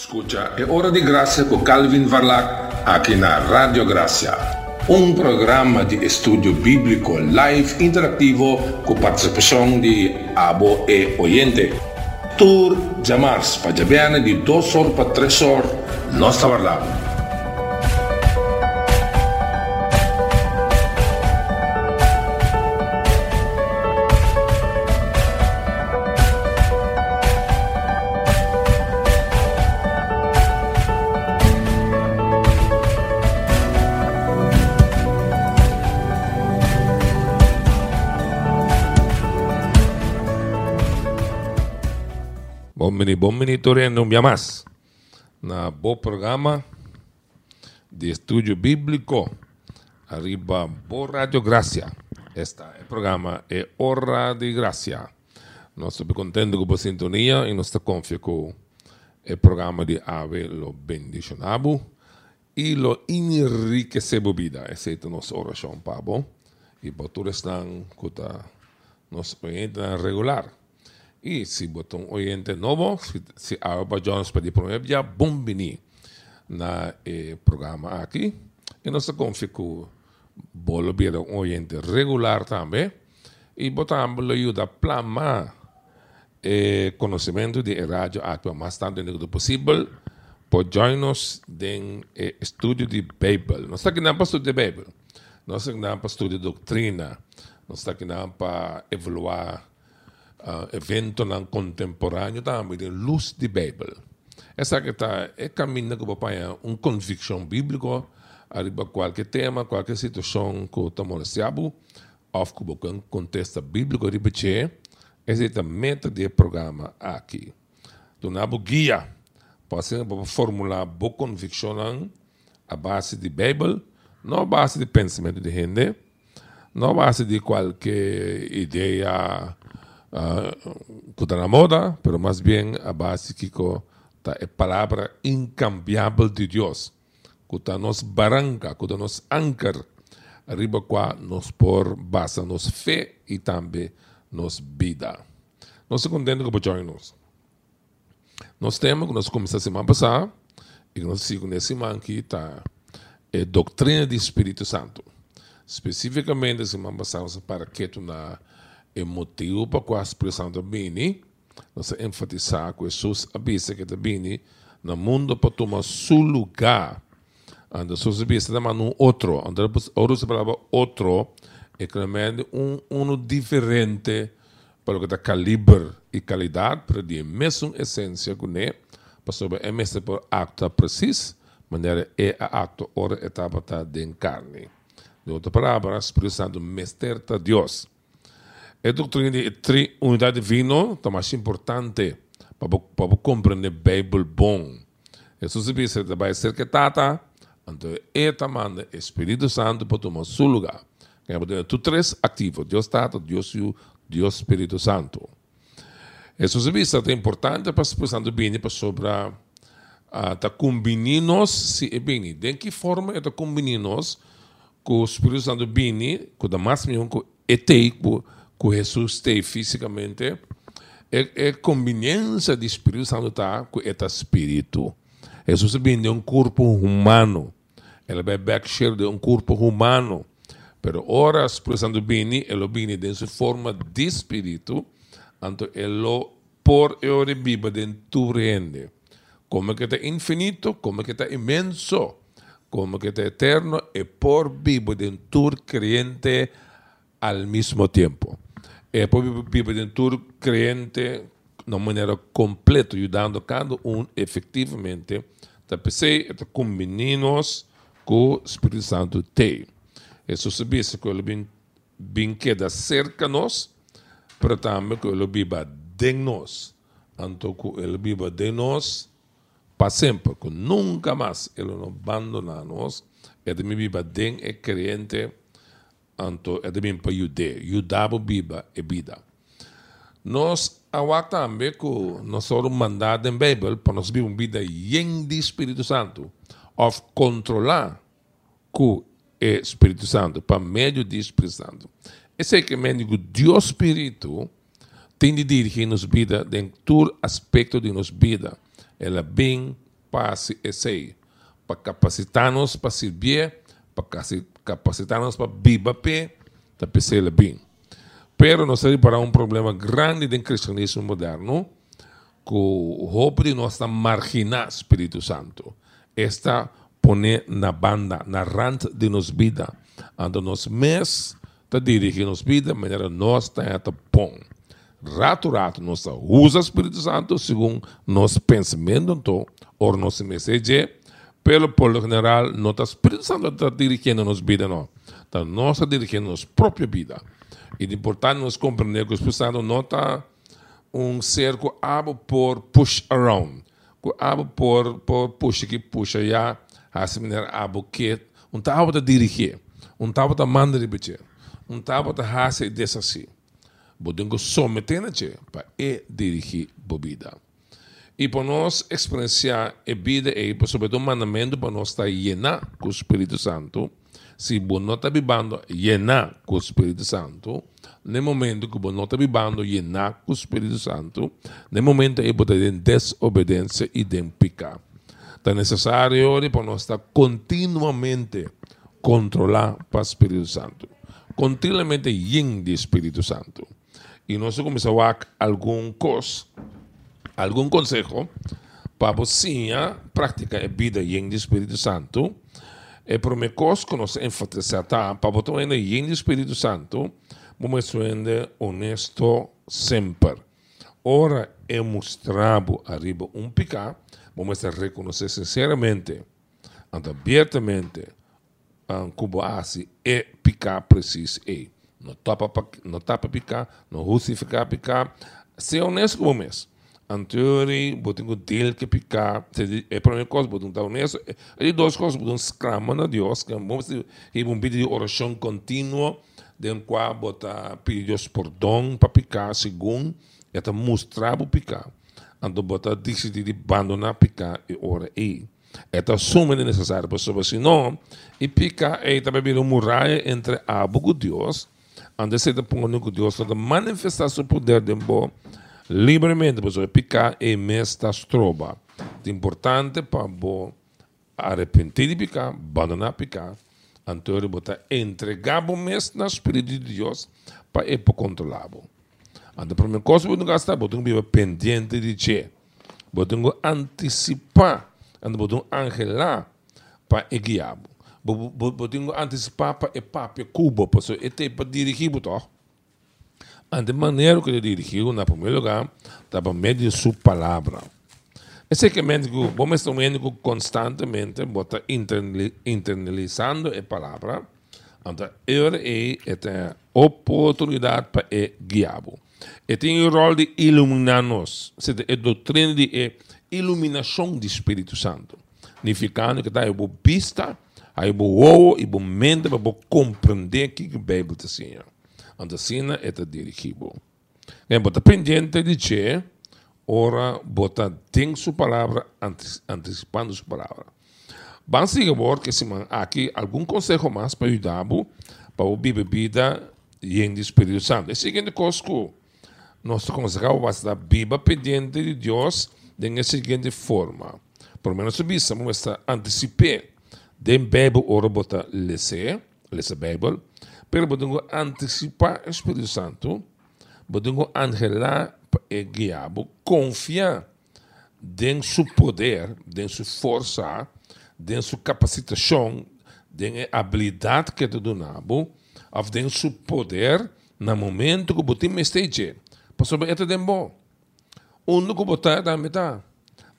Escucha, é hora de graça com Calvin Varlac aqui na Rádio Graça. Um programa de estudo bíblico live interativo com participação de abo e oyente. Tour Jamars, para de 2 horas para 3 horas, nossa Varlac. Bomini, bomini, torendo mais na bom programa de estúdio bíblico arriba por Radio Gracia. Este é programa é Hora de Gracia. Nós estamos contentes com a sintonia e nós estamos confiantes com o programa de Ave lo bendicionamos e lo enriquecemos vida. Essa é a nossa oração, Pablo. E por tudo estão com a nossa regular. E se botar um oyente novo, se, se Alba Jones pedir para mim, já bombini na eh, programa aqui. E nós confio bolo bira um oyente regular também. E botamos ajuda a plasmar eh, conhecimento de rádio aqui o mais tanto possível. Pode join-nos no eh, estudo de Bíblia. Nós estamos aqui para estudo de Bíblia. Nós estamos aqui para estudo de doutrina. Nós estamos aqui para evaluar uh, evento não contemporâneo também de luz de Bíblia. Essa que está é caminho que vai uma convicção bíblica arriba qualquer tema, qualquer situação que estamos sabe, ou que um contexto bíblico arriba che, é a meta do programa aqui. Na guia para formular boa convicção a base de Bíblia, não a base de pensamento de gente, não a base de qualquer ideia uh, na moda, pero más bien a que está a palavra incambiável de Deus, que nos barranca, que nos ancar, arriba qua nos por base nos fé e também nos vida. Nós estamos contentes com o nos. Nós temos que nós começamos a semana passada e nós seguimos nessa semana aqui está a doutrina do Espírito Santo. Especificamente, semana passada, para que tu na é motivo para que a expressão da Bini, nós enfatizar que Jesus avisa que a Bini, no mundo para tomar seu lugar, anda Jesus avisa de um outro, anda outro palavra outro, é claramente um, um diferente para o que dá calibre e qualidade, para a mesma essência que é, para sobre é mesmo por acto preciso, maneira é a acto, ora etapa de carne. De outra palavra, a expressão do mestre de Deus. A doutrina de três unidade divina é mais importante para, para compreender a Bíblia bom. Jesus disse que vai ser que tata, então é também o Espírito Santo para tomar seu lugar. Tu três ativos, Deus Tata, Deus Filho, Deus Espírito Santo. Jesus disse que é importante para o Espírito Santo vir para sobre a uh, combinarmos se é bem. De que forma é combinarmos com o Espírito Santo vir, com o máximo com é tempo, que Jesus tem fisicamente, é, é conveniência de Espírito Santo tá com este Espírito. Jesus vem de um corpo humano. Ele vai baixar de um corpo humano. Pero ora o Espírito Santo vem, ele vem de sua forma de Espírito, então ele por ora viva dentro de Como que está infinito, como que está imenso, como que está eterno, e por vivo dentro crente al mismo tempo e poi dentro crente de uma maneira completa, ajudando cada um efetivamente a pensar e combinarmos com o Espírito Santo. Isso sabia que ele bem, bem queda cerca nós, para também que ele viva de nós. Então, que ele viva de nós para sempre, que nunca mais ele não abandona nós, ele viva de é crente anto é também para jude, judabo biba e vida. Nós awak também que nós somos mandados em Bíblia para nós viver uma vida em de Espírito Santo, of controlar o Espírito Santo, para meio do Espírito Santo. Esse é que o Deus Espírito tem de dirigir nos vida em todo aspecto de nossa vida. Ela bem para se esse, para capacitar-nos para servir, para capacitar-nos para viver pé, para pensar bem. Pero nós temos para um problema grande do cristianismo moderno, que o roubo de nós está marginar Espírito Santo. Está poner na banda, na rand de nos vida, ando nos mes, está dirigir nos vida, maneira nós está a pão rato rato nós usa Espírito Santo segundo nosso pensamento ou nosso mensagem pelo por general não está Espírito Santo está dirigindo nos vida não está está dirigindo nossa própria vida. E é importante nós compreender que o Espírito Santo não está um cerco abo por push around que abo por por push que puxa já assim maneira abo que um tava a dirigir um tava a mandar repetir um tava a fazer dessa assim podemos submeter-nos para dirigir a vida. E para nós experienciar a vida e, sobretudo, o mandamento para nós estar llenar com o Espírito Santo, se você não está vivendo llenar com o Espírito Santo, no momento que você não está vivendo llenar com o Espírito Santo, no momento que você tem desobediência e tem pecado. É necessário para nós estar continuamente controlar para o Espírito Santo. Continuamente yin do Espírito Santo e nós começamos a algum coisa, algum consejo para você praticar a vida em Espírito Santo. E para mim, coisa que nós enfatizamos para você ainda em Espírito Santo, vamos ser honesto sempre. Ora, é mostrado arriba um pecado, vamos reconhecer sinceramente, abertamente, como assim, é pecado preciso é não tapa, não tapa picar, não justificar picar. Ser honesto com você. Anterior, botinho dele que picar, é a primeira coisa, botinho estar honesto. E duas coisas, botinho exclamando a Deus, que vamos ter um pedido de oração contínua, de qual botar pedir Deus perdão para picar, segundo, e até mostrar o picar. Então, botar decidir de abandonar picar e ora aí. É sumamente necessário, porque senão, e picar é também uma muralha entre a e Deus, ande se pungo com Deus para manifestar seu poder de bom livremente para picar e mesta stroba. É importante para bo arrepentir de picar, abandonar picar, anterior botar o mês na Espírito de Deus para ele controlar. Anda para mim coisa não gastar, botar um pendente de che. Botar antecipar, anda botar angelar para guiar bodingo antes papa e papa cubo posso e te para dirigir to ante maneira que dirigiu na primeiro lugar estava meio de sua palavra esse que médico vamos estar médico constantemente bota internalizando a palavra então ele é esta oportunidade para guiar e tem o rol de iluminar-nos a doutrina de iluminação do Espírito Santo significando que está a vista Aí vou e vou mente para compreender o que a Bíblia está dizendo. Então, assim é dirigido. E bota pendente de que, ora, bota tem sua palavra, antecipando sua palavra. Vamos seguir que se aqui algum conselho mais para ajudar para o bebida e em Espírito Santo. É o seguinte coisa que nosso conselho vai estar pendente de Deus da seguinte forma. Por menos subir, vamos estar antecipando den Bijbel ora bota lese, lese Bijbel, pero bodungo antecipar o Espírito Santo, bodungo angelar e guiabo, confiar em seu poder, em sua força, em sua capacitação, em habilidade que te donabo, em seu poder no momento que você me esteja. Pastor, é tudo bom. Onde que você está, está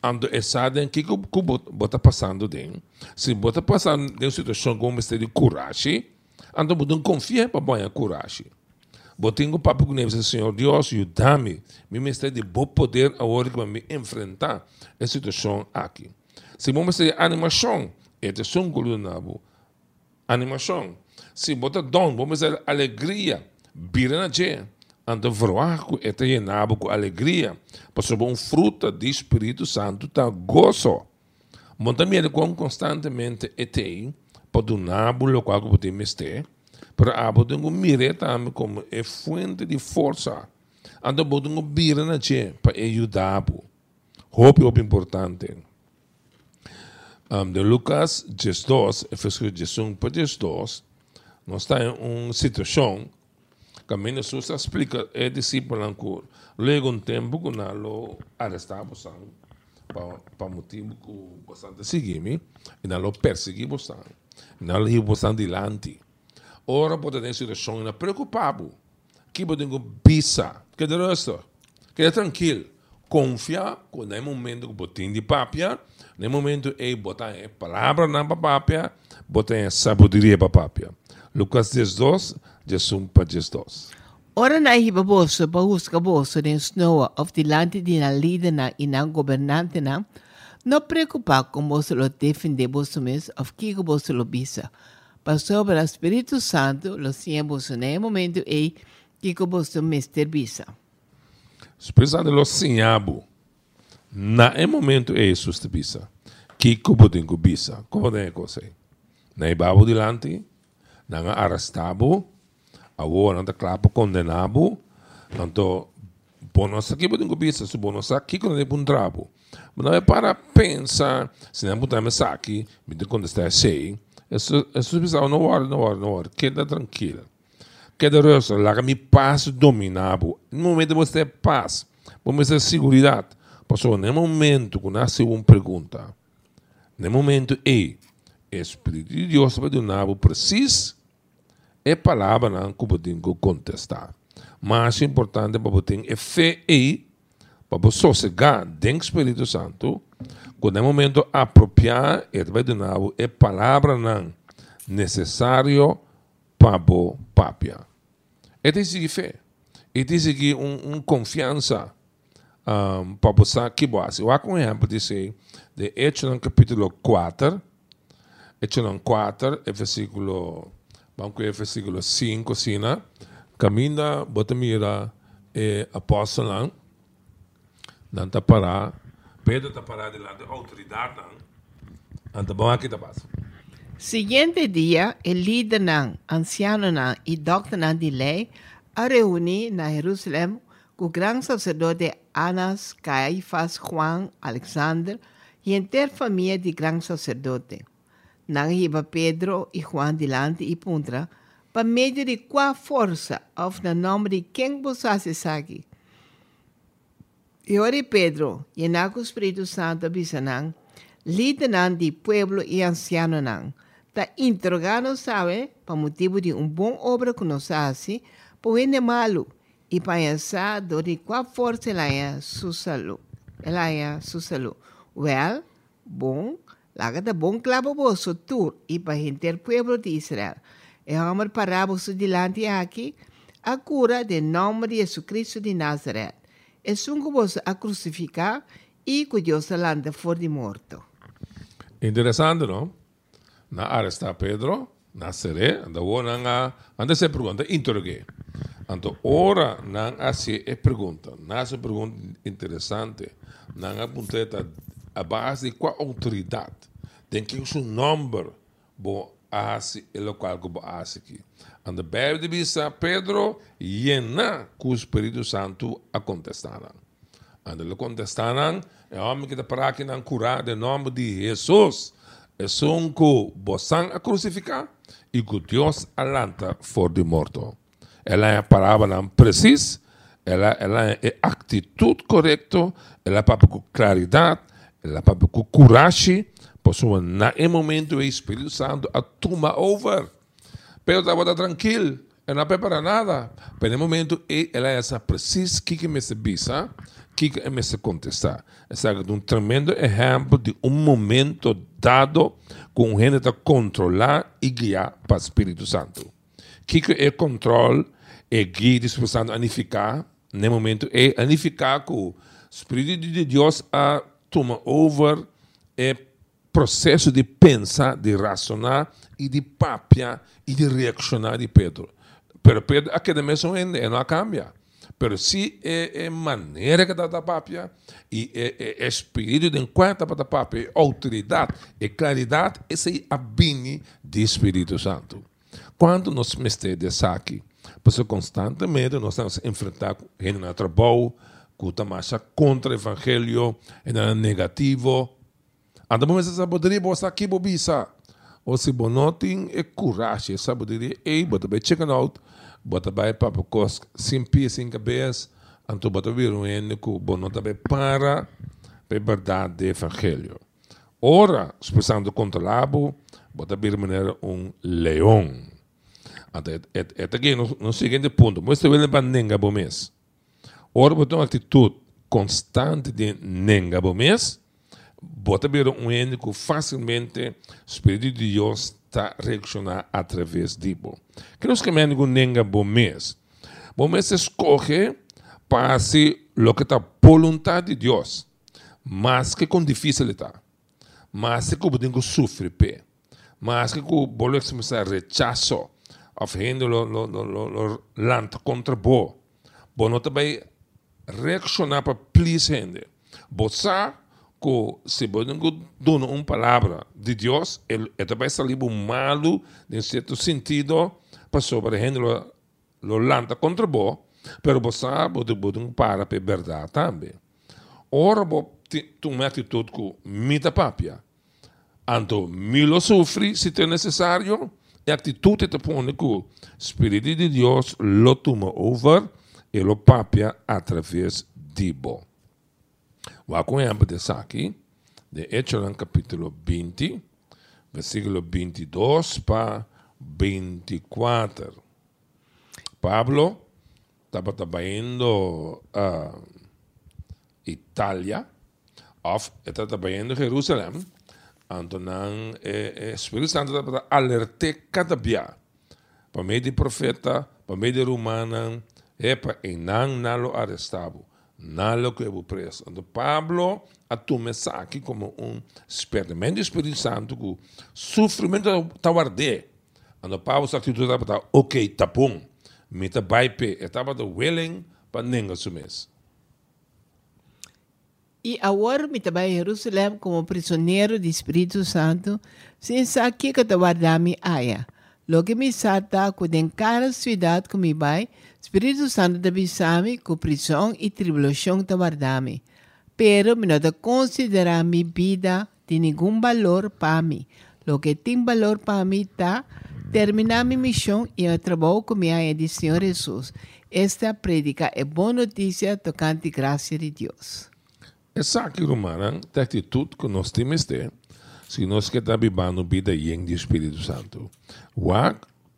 ando esada em que que bota passando den se bota passando de situação como este de coragem ando bodun confia para banha coragem. Botingo papo com ele senhor Deus ajuda-me. Me me está de bom poder a hora que me enfrentar a situação aqui. Se bom de animação. É de som colunabo animação. Se bota dom vamos dizer alegria. Bira na gente anda vroaco e te llenava com alegria, porque um fruto do Espírito Santo está gozo. Monta medo com constantemente e te, para donar o local que podemos ter, para abo tenho mire também como é fonte de força. Anda bodungo bira na che para ajudar. Hope, hope importante. um, de Lucas 12, Efésios 11 para 12, nós está em uma situação que a Jesus explica é discípulo que luego um tempo que nós lo arrestamos para motivo que bastante seguimos e nós lo perseguimos e lo íamos dilante. Ora pode ter situação preocupado que podemos bisa, que de resto, que é tranquilo, confia que no momento que botem de papia, no momento que botar a palavra na papia, botar a sabedoria para papia. Lucas 12, 1 para 12. Ora na hiba bolso pa huska snowa of di lante di na líder na governante na, no preocupa com bolso lo defende bolso mes of kiko bolso lo bisa. Pa sobre o Espírito Santo, lo sia bolso ne momento e kiko bolso mester bisa. Espírito lo sinhabo. Na e momento e susta bisa. Kiko bodingo bisa. Como den cosei? Na ibabo dilante, na arrestabo, awo nanta klapa condenabo nanto bonos aqui podem bisa se bonos aqui quando é um trabo mas é para pensar se não botar mais aqui me de quando está sei isso isso bisa não hora não hora não hora queda tranquila. Queda rosa que me paz dominabo no momento você paz vamos ter segurança. Passou no momento que nasce uma pergunta. No momento e Espírito de Deus vai dar preciso? É palavra não que podem contestar. Mais importante para poder é fé e para sossegar dentro do Espírito Santo, quando é momento apropriar, ele vai dar é palavra não necessário para a papia. É de fé. É de seguir um, um confiança um, para você que você. Eu um exemplo de no capítulo 4, Hechos 4, versículo Vamos o versículo 5, sina. Caminha, bota mira, e apóstolo, não está parar. Pedro está parado de autoridade, não. Então, vamos aqui, tá passa. Siguiente dia, o líder não, anciano não e doctor não de lei a reunir na Jerusalém com o grande sacerdote Anas, Caifás, Juan, Alexander e inteira família de grande sacerdote. Nangiba Pedro e Juan dilante e puntra, para meio de qual força, of na nome de quem você sabe. E ora Pedro, e na o Espírito Santo abisanang, lideran de pueblo e anciano nang, ta interrogando sabe, para motivo de um bom obra que nos hace, por ende malo, e pensar de qual força ela é sua saúde. Ela é sua saúde. Well, bom, Laga da bom clavo boso tur e para gente pueblo de Israel. E vamos parar boso dilante aqui a cura de nome de Jesus Cristo de Nazaré. E sungo boso a crucificar e que landa for de morto. Interessante, não? Na arresta Pedro, Nazaré, anda ona nga, anda se pergunta, interroguei. Anto ora nang asi e pergunta, nasa pergunta interessante, nang apunteta a base de qual autoridade tem que o nome bo asi e local que bo asi aqui. And vista Pedro llena com o Espírito Santo a contestar. And ele contestaram, é homem que para aqui não curar de nome de Jesus. É um que bosan a crucificar e que Deus alanta for de morto. Ela é a palavra precisa, ela, ela é a atitude correta, ela é para claridade, ela para com coragem, pessoa na em momento o Espírito Santo a toma over. Pero estava tranquilo, ela não prepara nada. No momento ela é essa precisa que que me se bisa, que que me se contestar. É um tremendo exemplo de um momento dado com gente a controlar e guiar para o Espírito Santo. Que que é controle e guia do Espírito Santo a unificar, no momento é unificar com o Espírito de Deus a toma over e processo de pensar, de racionar e de papiar e de reaccionar de Pedro. Pero Pedro, aquele mesmo ainda não cambia. Pero se é, é maneira que está a papia e é, é, espírito de enquanto para a papia, autoridade e claridade, esse é abine de Espírito Santo. Quando nós mestemos aqui, porque constantemente nós estamos enfrentando gente no trabalho, que está contra o evangelho, é negativo, Bom essa sabedoria boa aqui bobisa. Ou se bonotin é coragem, sabedoria ei, bota bem check out, bota bem papo cos sem pia sem cabeça, anto bota vir um que bonota bem para a verdade do evangelho. Ora, expressando contra labo, bota vir maneira um leão. Até é aqui no, no seguinte ponto, mas também para nenga bom mês. Ora, bota uma atitude constante de nenga bom mês, bota ver um único facilmente o Espírito de Deus está reaccionar através de bo. Nós que mengo nenga bom mês. Bom mês escolhe para ser o que está vontade de Deus. Mas que com difícil está. Mas que o tenho sofre pé. Mas que o bolo começar rechaço. Of hende lo lo lo lo land contra bo. Bo não também reaccionar para please hende. Bossa que se podem dar uma palavra de Deus, ele, ele vai sair malo, em certo sentido, para sobre a gente lo lanta contra bo, pero você pode pode para para verdade também. Ora, tu uma atitude que mita papia. Anto, milo sofre se é necessário, e a atitude te põe que o Espírito de Deus lo toma over e lo papia através de bo. Wakunyamba de Saki, de Hechos capítulo 20, versículo 22 para 24. Pablo estava trabalhando a uh, Itália, of estava trabalhando Jerusalém, então o eh, Espírito Santo estava alertar cada dia, para meio de profeta, para meio de romana, é para não nalo arrestado nada que eu preso. Então, Pablo atume aqui como um experimento do Espírito Santo que o sofrimento está arder. Então, Pablo está atitude estava ok, tá bom. Me tá baipe, estava willing para ninguém assumir. E agora me estava em Jerusalém como prisioneiro do Espírito Santo, sem saber que estava me aia. Logo me sata, quando em cada cidade que me vai, Espírito Santo da bisami com prisão e tribulação da guardami. Pero me não considerar minha vida de nenhum valor para mim. Lo que tem valor para mim está terminar minha missão e o trabalho com minha de Senhor Jesus. Esta prédica é boa notícia tocante a graça de Deus. Aqui, Romana, a atitude que nós temos ter, se nós queremos viver na vida em Espírito Santo. O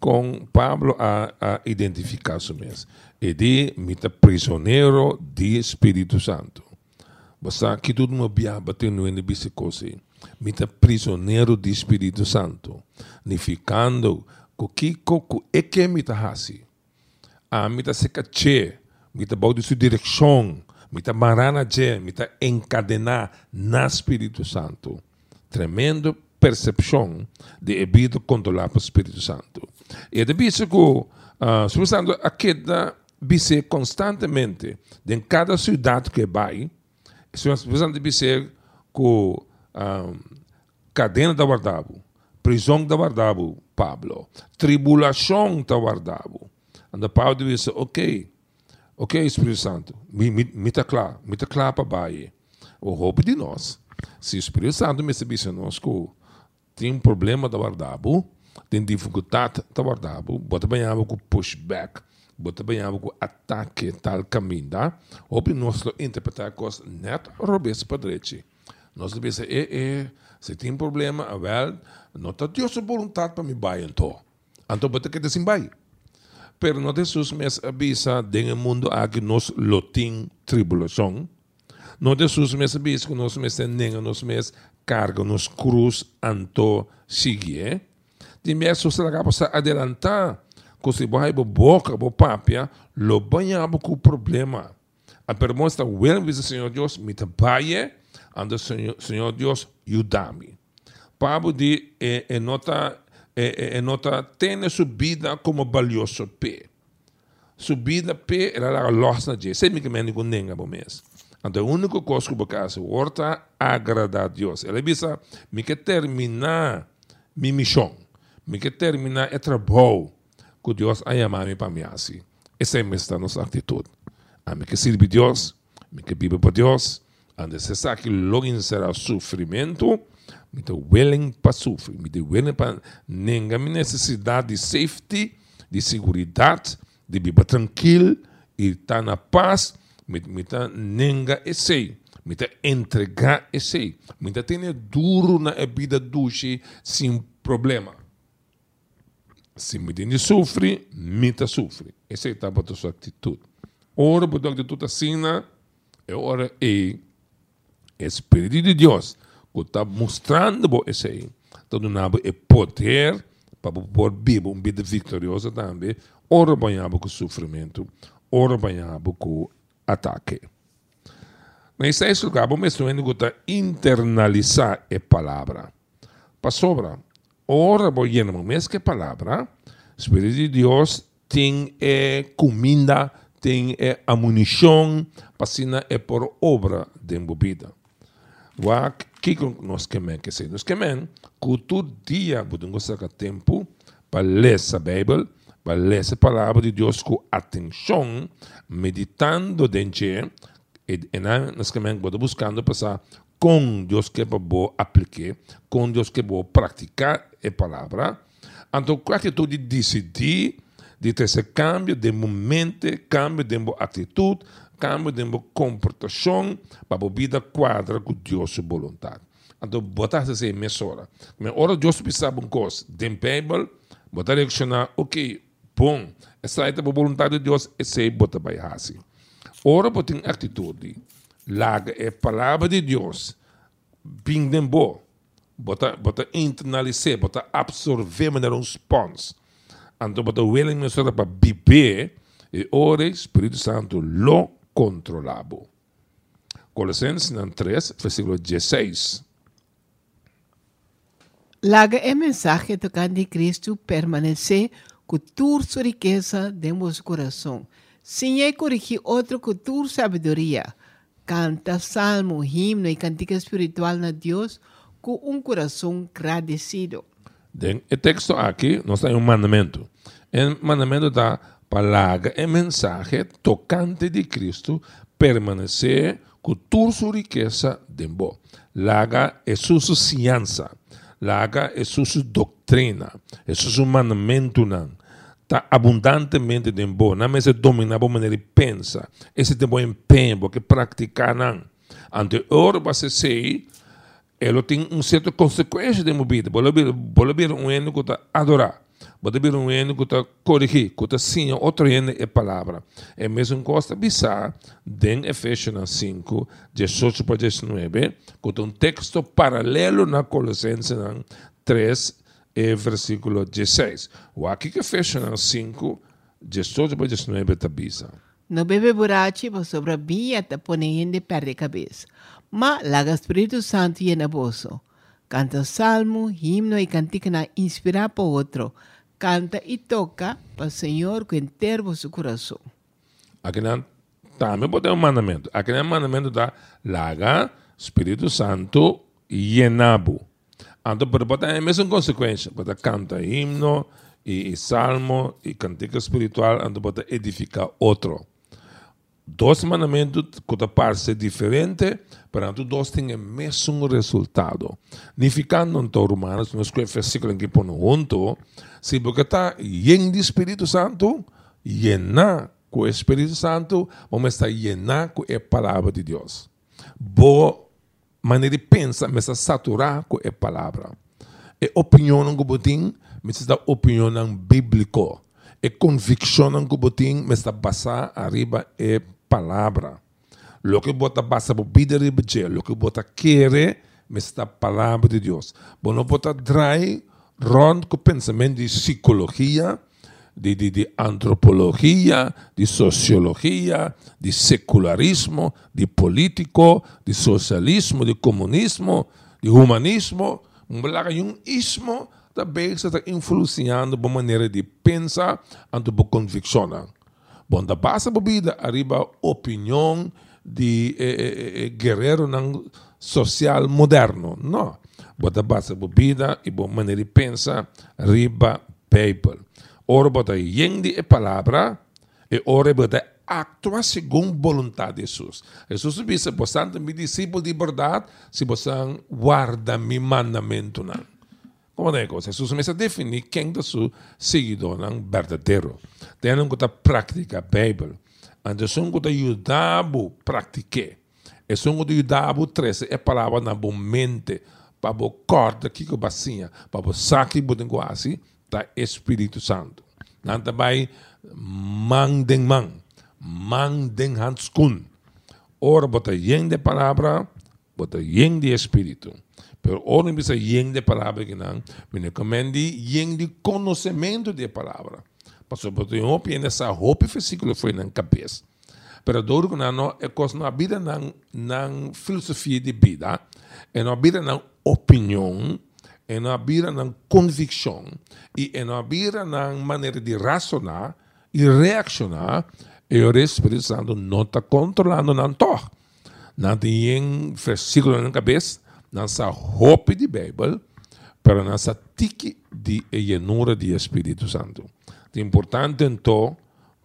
com Pablo a, a identificar-se mesmo. E de mita prisioneiro de Espírito Santo. Você aqui tudo uma biaba tem no NBC Mita prisioneiro de Espírito Santo. Nificando com que coco é que mita hasi. A mita se cache, mita baude sua direção, mita marana je, mita encadenar na Espírito Santo. Tremendo percepção de evito controlar o Espírito Santo. E de visto que uh, Espírito Santo aqueda vice constantemente em cada cidade que vai, Santo vice com um, cadena da guardabo, prisão da guardabo, Pablo, tribulação da guardabo. E Paulo disse, ok, ok, Espírito Santo, me, me, me tá claro, me tá claro para baixo. O roubo de nós. Se o Espírito Santo me sabisse nós que tem um problema da guardabo, tem dificuldade da guardabo, bota banhava com pushback, bota banhava com ataque tal caminho, tá? Obre nós interpretar coisas net robes para direito. Nós dizer, é, é, se tem problema, a well, não está Deus vontade para me baixar então. Então, bota que assim vai. Pero não Jesus me avisa, no mundo aqui nós lotim tribulação, não Jesus me avisa que nós me nem nós me carga nos cruz anto sigue. De mesmo se se adelantar, que se vai boca, bo papia, lo banha com problema. A pergunta está, well, diz Senhor Deus, me trabalhe, ando Senhor, Senhor Deus, ajuda-me. Pablo de é, é nota é, é, nota tem subida como valioso pé. Subida pé era a loja de, sei me que me ninguém nenga mês. Então, a única coisa que eu faço é agradar a Deus. Ele diz, me que terminar minha missão, terminar o trabalho que Deus a chamado para mim. Essa é a nossa atitude. A me que sirve Deus, me que vive para Deus, onde se sabe que logo será sofrimento, me te willing para sofrer, me te willing para nenga minha necessidade de safety, de segurança, de viver tranquilo e estar na paz, me te nenga esse, me te entregar esse, me te ter duro na vida duche sem problema. Se me tem sofre, me te sofre. Essa é a sua atitude. Ora, por atitude assim, é hora é Espírito de Deus que está mostrando para esse aí, está dando o poder para poder viver uma vida vitoriosa também, ora banhado com sofrimento, ora banhado com ataque. Nesse lugar, vamos estudar internalizar a palavra. Para sobra, ora banhado mais que a palavra, Espírito de Deus tem é, comida, tem é, a para é por obra de vida. Wa kiko nós queremos que seja. Nós queremos que todo dia podemos sacar tempo para ler a Bíblia, para ler a palavra de Deus com atenção, meditando dentro e nós queremos buscando passar com Deus que para aplicar, com Deus que para praticar a palavra. Então, a atitude de decidir, de ter esse cambio de momento, cambio de atitude, cambio de comportação para a vida quadra com Deus vontade. Então, botar essa emissora. Mas ora Deus precisa uma coisa, de Bíblia, botar reaccionar, ok, bom, essa é a vontade de Deus, essa é botar vai assim. Ora, botar atitude, larga é palavra de Deus, bem de bom, botar, botar internalizar, botar absorver, mas não response. Então, botar willingness para viver, e ora, Espírito Santo, lo controlado. Colossenses 3, versículo 16. Laga é mensagem tocante de Cristo permanecer com sua riqueza de nosso coração. Sem é corrigir outra com toda sabedoria. Canta salmo, himno e cantiga espiritual na Deus com um coração agradecido. O texto aqui nós temos um mandamento. O mandamento da palavra é mensagem tocante de Cristo permanecer com toda sua riqueza de bom. Laga é sua ciência, laga é sua doutrina, é seu mandamento não. Está abundantemente de bom, não é se domina a maneira de pensa, esse tem bom empenho que praticar não. Ante ora você sei, ele tem um certo consequência de vida. Pode ver um ano que adorar Bota bir um ene kuta corrigir, kuta sim, outro ene é palavra. É mesmo coisa bizarra, den Efésios 5, 18 para 19, kuta um texto paralelo na Colossenses 3, e versículo 16. O aqui que Efésios 5, 18 para 19 está bizarro. No bebe burachi, sobre a bia te pone de perde cabeça. Ma laga Espírito Santo e na bolso. Canta salmo, himno e cantica inspirar para outro canta e toca para o Senhor com inteiro seu coração. Aqui não também pode um mandamento. Aqui não é mandamento da laga, Espírito Santo e enabo. Então, para botar a mesma consequência, para cantar himno e, e salmo e cantiga espiritual, então para edificar outro. Dois mandamentos que parecem diferentes, Perante dois têm o mesmo resultado. Nificando em Romanos, nos versículos que põe junto, se porque está lleno de Espírito Santo, llenar com o Espírito Santo, vamos estar llenar com a palavra de Deus. Boa maneira de pensar, mas saturar com a palavra. E opinião que botim, mas da opinião bíblica. E convicção que botim, mas basar arriba a palavra. Lo que bota passa por vida de lo que bota querer, mas a palavra de Deus. Bom, não bota trai rond com pensamento de psicologia, de, antropologia, de sociologia, de secularismo, de político, de socialismo, de comunismo, de humanismo, um um ismo também está influenciando a maneira de pensar e de convicção. Bom, da base da vida arriba opinião de eh, eh, eh, guerreiro social moderno. Não. Bota base bebida e boa maneira de pensar, riba, paper. Ora bota yendi e palavra, e ora bota actuar segundo vontade de Jesus. Jesus disse, é meu discípulo de verdade se você guarda meu mandamento. Não. Como é que Jesus começa a definir quem é seu seguidor não verdadeiro. Tem que prática a Bíblia. Então, são que ajudar a praticar. E são que ajudar a palavra na boa mente, para o corte que que bacia, para o saque que quase da Espírito Santo. Não também mandem man, mandem hanskun. Ora bota yen de palavra, bota yen de Espírito. Pero ora bisa yen de palavra que não, me recomende yen de conhecimento de palavra. Pastor, botou um opinião nessa roupa versículo foi na cabeça. Pero duro que não é coisa na vida na filosofia de vida, é na vida na opinião, é na vida na convicção e é na vida na maneira de racionar e reaccionar. E o Espírito Santo não está controlando não toque. Não tem versículo na cabeça, nessa roupa de Bíblia, para nessa tique de llenura de Espírito Santo. É importante então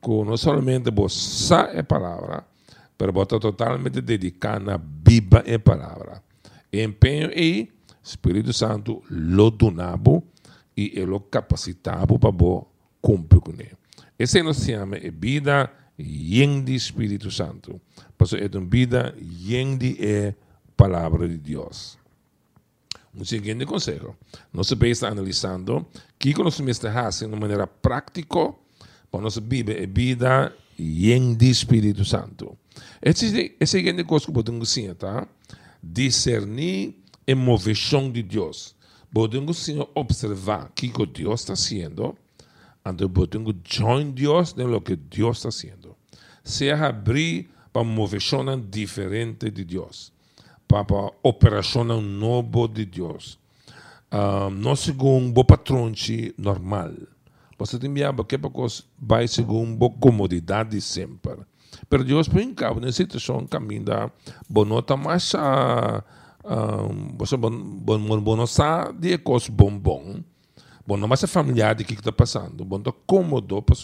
que não somente você a palavra, mas você totalmente dedicado na Bíblia e palavra. Empenho e Espírito Santo lo donabo e ele capacitado para cumprir com ele. Esse nos chama é vida yen de Espírito Santo. Porque é uma vida yen de é palavra de Deus. Um seguinte conselho. Nós estamos analisando que nós estamos fazendo de maneira prática para nossa Bíblia é vida yen de Espírito Santo. Esse é o seguinte coisa que podemos dizer, tá? Discernir a moveção de Deus. Podemos observar o que Deus está fazendo então podemos join Deus no que Deus está fazendo. Se abrir para moveção diferente de Deus, para a operação nova de Deus. Um, não segundo bom patrão normal. Você tem que vai segundo uma comodidade sempre. Mas Deus, por cabo, nessa situação, caminha, bonota mais a. Você de coisas bom bom. Bom, não mais é familiar de que está passando. Bom, está cômodo para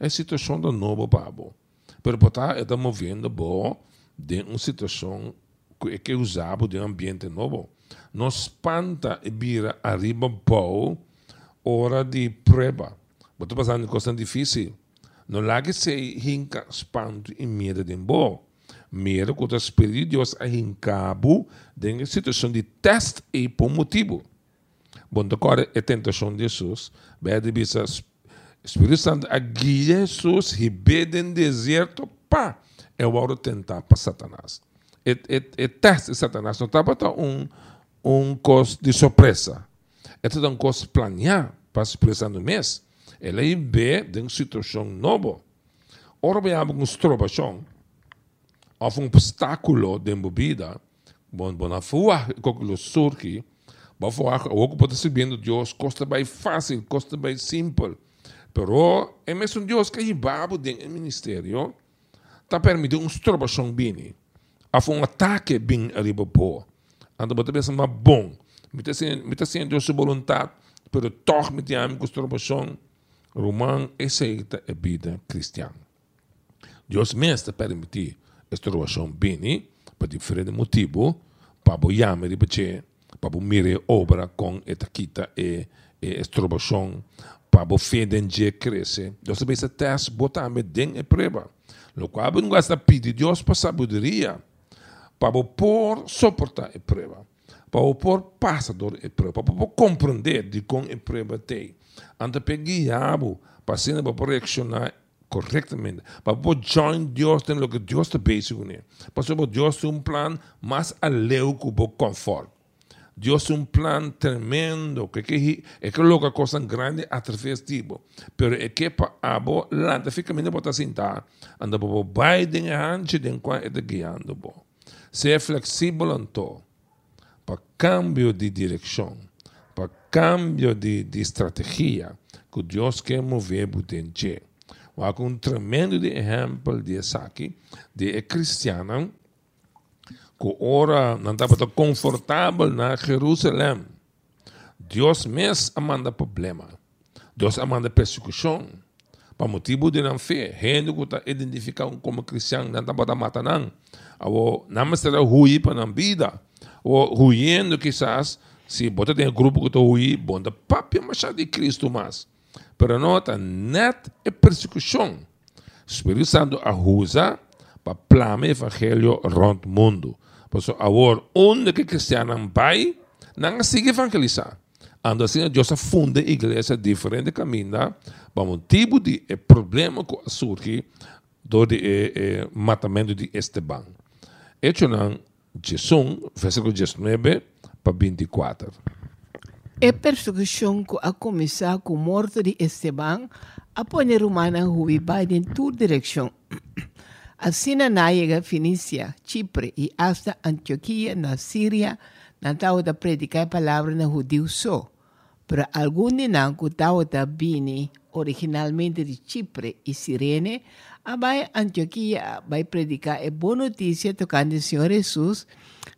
a situação do novo babo. Pero botar está movendo bom de uma situação que que usava de um ambiente novo. Não espanta e vira arriba bom hora de prova. Botar passando coisa difícil. Não largue se hinca espanto e medo de bom. Medo que o Espírito de Deus a hincabo de uma situação de teste e por motivo. Bom, agora é tentação de Jesus. Bede bisa Espírito Santo a guia Jesus ribede em deserto, pá, é o hora tentar para Satanás. É, é, é teste Satanás, não está para um, um coisa de surpresa. É tudo um coisa planear para Espírito Santo mesmo. Ele vê de uma situação nova. Ora, bem, uma trovação, ou um obstáculo de vida, bom, bom, a fua, surge, Bafoar, ook pode subindo Deus, costa bem fácil, costa bem simples. Pero é mesmo Deus que babo dentro do ministério, está permitindo uma trobação bem. Há um ataque bem pô. Ando bota pensa mas bom. Me está sendo Deus sua vontade, pero toch me tem com trobação. Roman aceita a vida cristã. Deus mesmo está permitindo esta trobação bem, por diferente motivo, para boiar me de para mire obra com etaquita e, e estrobação para feden je cresce. Deus também se teste botar me den e prova. Lo qual não gosta pedir Deus para sabedoria para por suportar a prova. Para por passador e prova. Para compreender de com a prova tem. Ante peguiabo para ser para reaccionar correctamente. Para poder join Deus em lo que Deus está basic com ele. Para Deus tem um plano mais além que o conforto. Dios un plan tremendo, que, que é que logo coisa grande através disso. Pero é que para abo lanta fica bota sentar, anda bo Biden ante den qua é guiando bo. Ser flexível anto para cambio de direção, para cambio de, de que Deus quer mover Há um tremendo de de aqui, de cristiana que ora não estava tão confortável na Jerusalém. Deus mesmo manda problema. Deus manda persecução. para motivo de não fé, gente que está identificado como cristão, não matar não. Ou não será ruim para a vida. Ou ruindo quizás, se você tem um grupo que está ruim, bom, da papia machado de Cristo mais. Pero nota, net é persecução. O Espírito Santo usa para plame o evangelho rond mundo. Por isso, agora, onde que cristiano vai, não sigue evangelizar. Ando assim, Deus funda a igreja diferente caminho para um tipo de problema que surge do eh, eh, matamento de Esteban. Hecho não, Jesus, versículo 19 para 24. A persecução que a começar com a morte de Esteban, a poner humana vai em toda direção. Assim na chega Fenícia, Chipre e hasta Antioquia, na Síria, na tal da predicar a palavra na judeu só. Alguns não que tal da bini originalmente de Chipre e Sirene, vai Antioquia vai predicar a boa notícia tocando o Senhor Jesus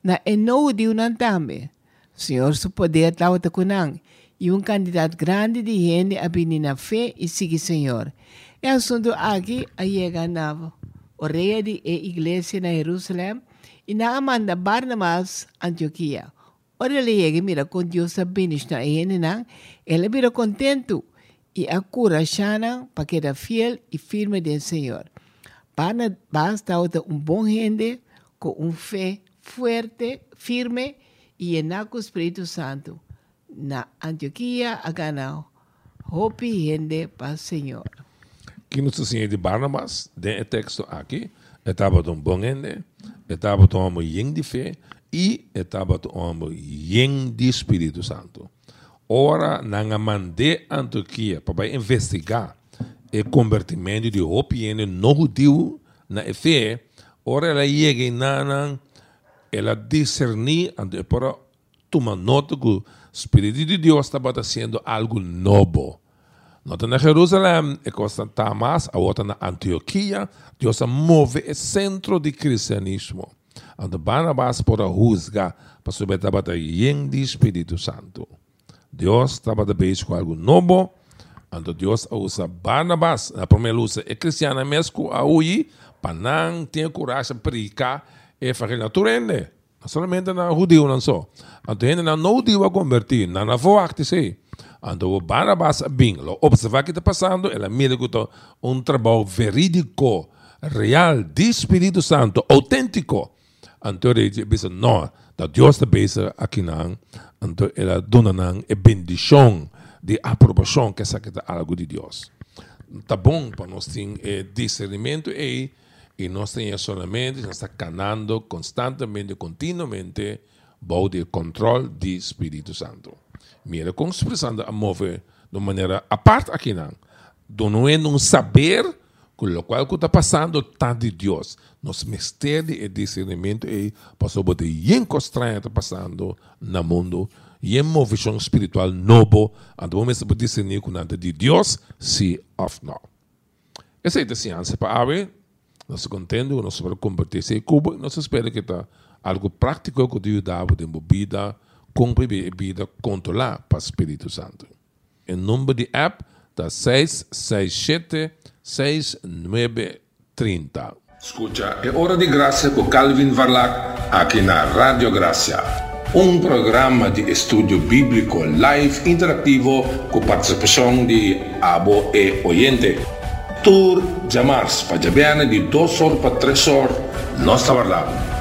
na e não judeu não também. Senhor, su poder da kunang, e um candidato grande de gente a bini na fé e seguir Senhor. É assunto aqui a chegar na orelha de igreja na Jerusalém e na Amanda Barnabas, Antioquia. Ora ele chega mira com Deus benish na não, ele mira contento e a cura chana para que fiel e firme do Senhor. Basta outra um bom gente com um fé forte, firme e llenar com o Espírito Santo. Na Antioquia, a ganhar hope e gente para Senhor que nos enseña de Barnabas, de texto aqui, estava um bom ende, estava um homem de fé e estava um homem de Espírito Santo. Ora, nanga mande Antioquia para investigar o convertimento de opiene no judeu na fé, ora ela chega na ela discernir para tomar nota que o Espírito de Deus estava fazendo algo novo Nota na Jerusalém, e constanta mais, a outra na Antioquia, Deus move o centro do cristianismo. Ando Barnabas para juzgar, para subir a batalha do Espírito Santo. Deus estava de beijo com algo novo, ando Deus usa Barnabas, na primeira usa é cristiana mesmo, a ui, para não ter coragem de predicar e fazer naturalmente. Não somente na judeu, não só. Então, ainda não judeu a convertir, não na voar, sei. Ando Barnabas bem, lo observar que está passando, ela mira que um trabalho verídico, real, de Espírito Santo, autêntico. Então ele diz, não, da Deus está pensa aqui não, então ela dona não é bendição de aprovação que essa que é algo de Deus. Tá bom para nós ter discernimento e e nós temos solamente, está canando constantemente, continuamente, o controle do Espírito Santo. Mira com expressando a mover de maneira a parte aqui não não é um saber com o qual está passando está de Deus nosso mistério e discernimento é passou por bem estranho está passando no mundo. E uma visão espiritual novo and vamos discernir com nada de Deus se ou não essa é a ciência para ver nós contendo nós vamos compartilhar esse cubo nós espera que está algo prático que Deus dá de vida cumpre vida controlar para o Espírito Santo. O número de app está 667 6930. Escucha, é hora de graça com Calvin Varlac aqui na Rádio Graça. Um programa de estudo bíblico live interativo com participação de abo e oyente. Tour Jamars, para de 2 horas para 3 horas, nós estamos lá.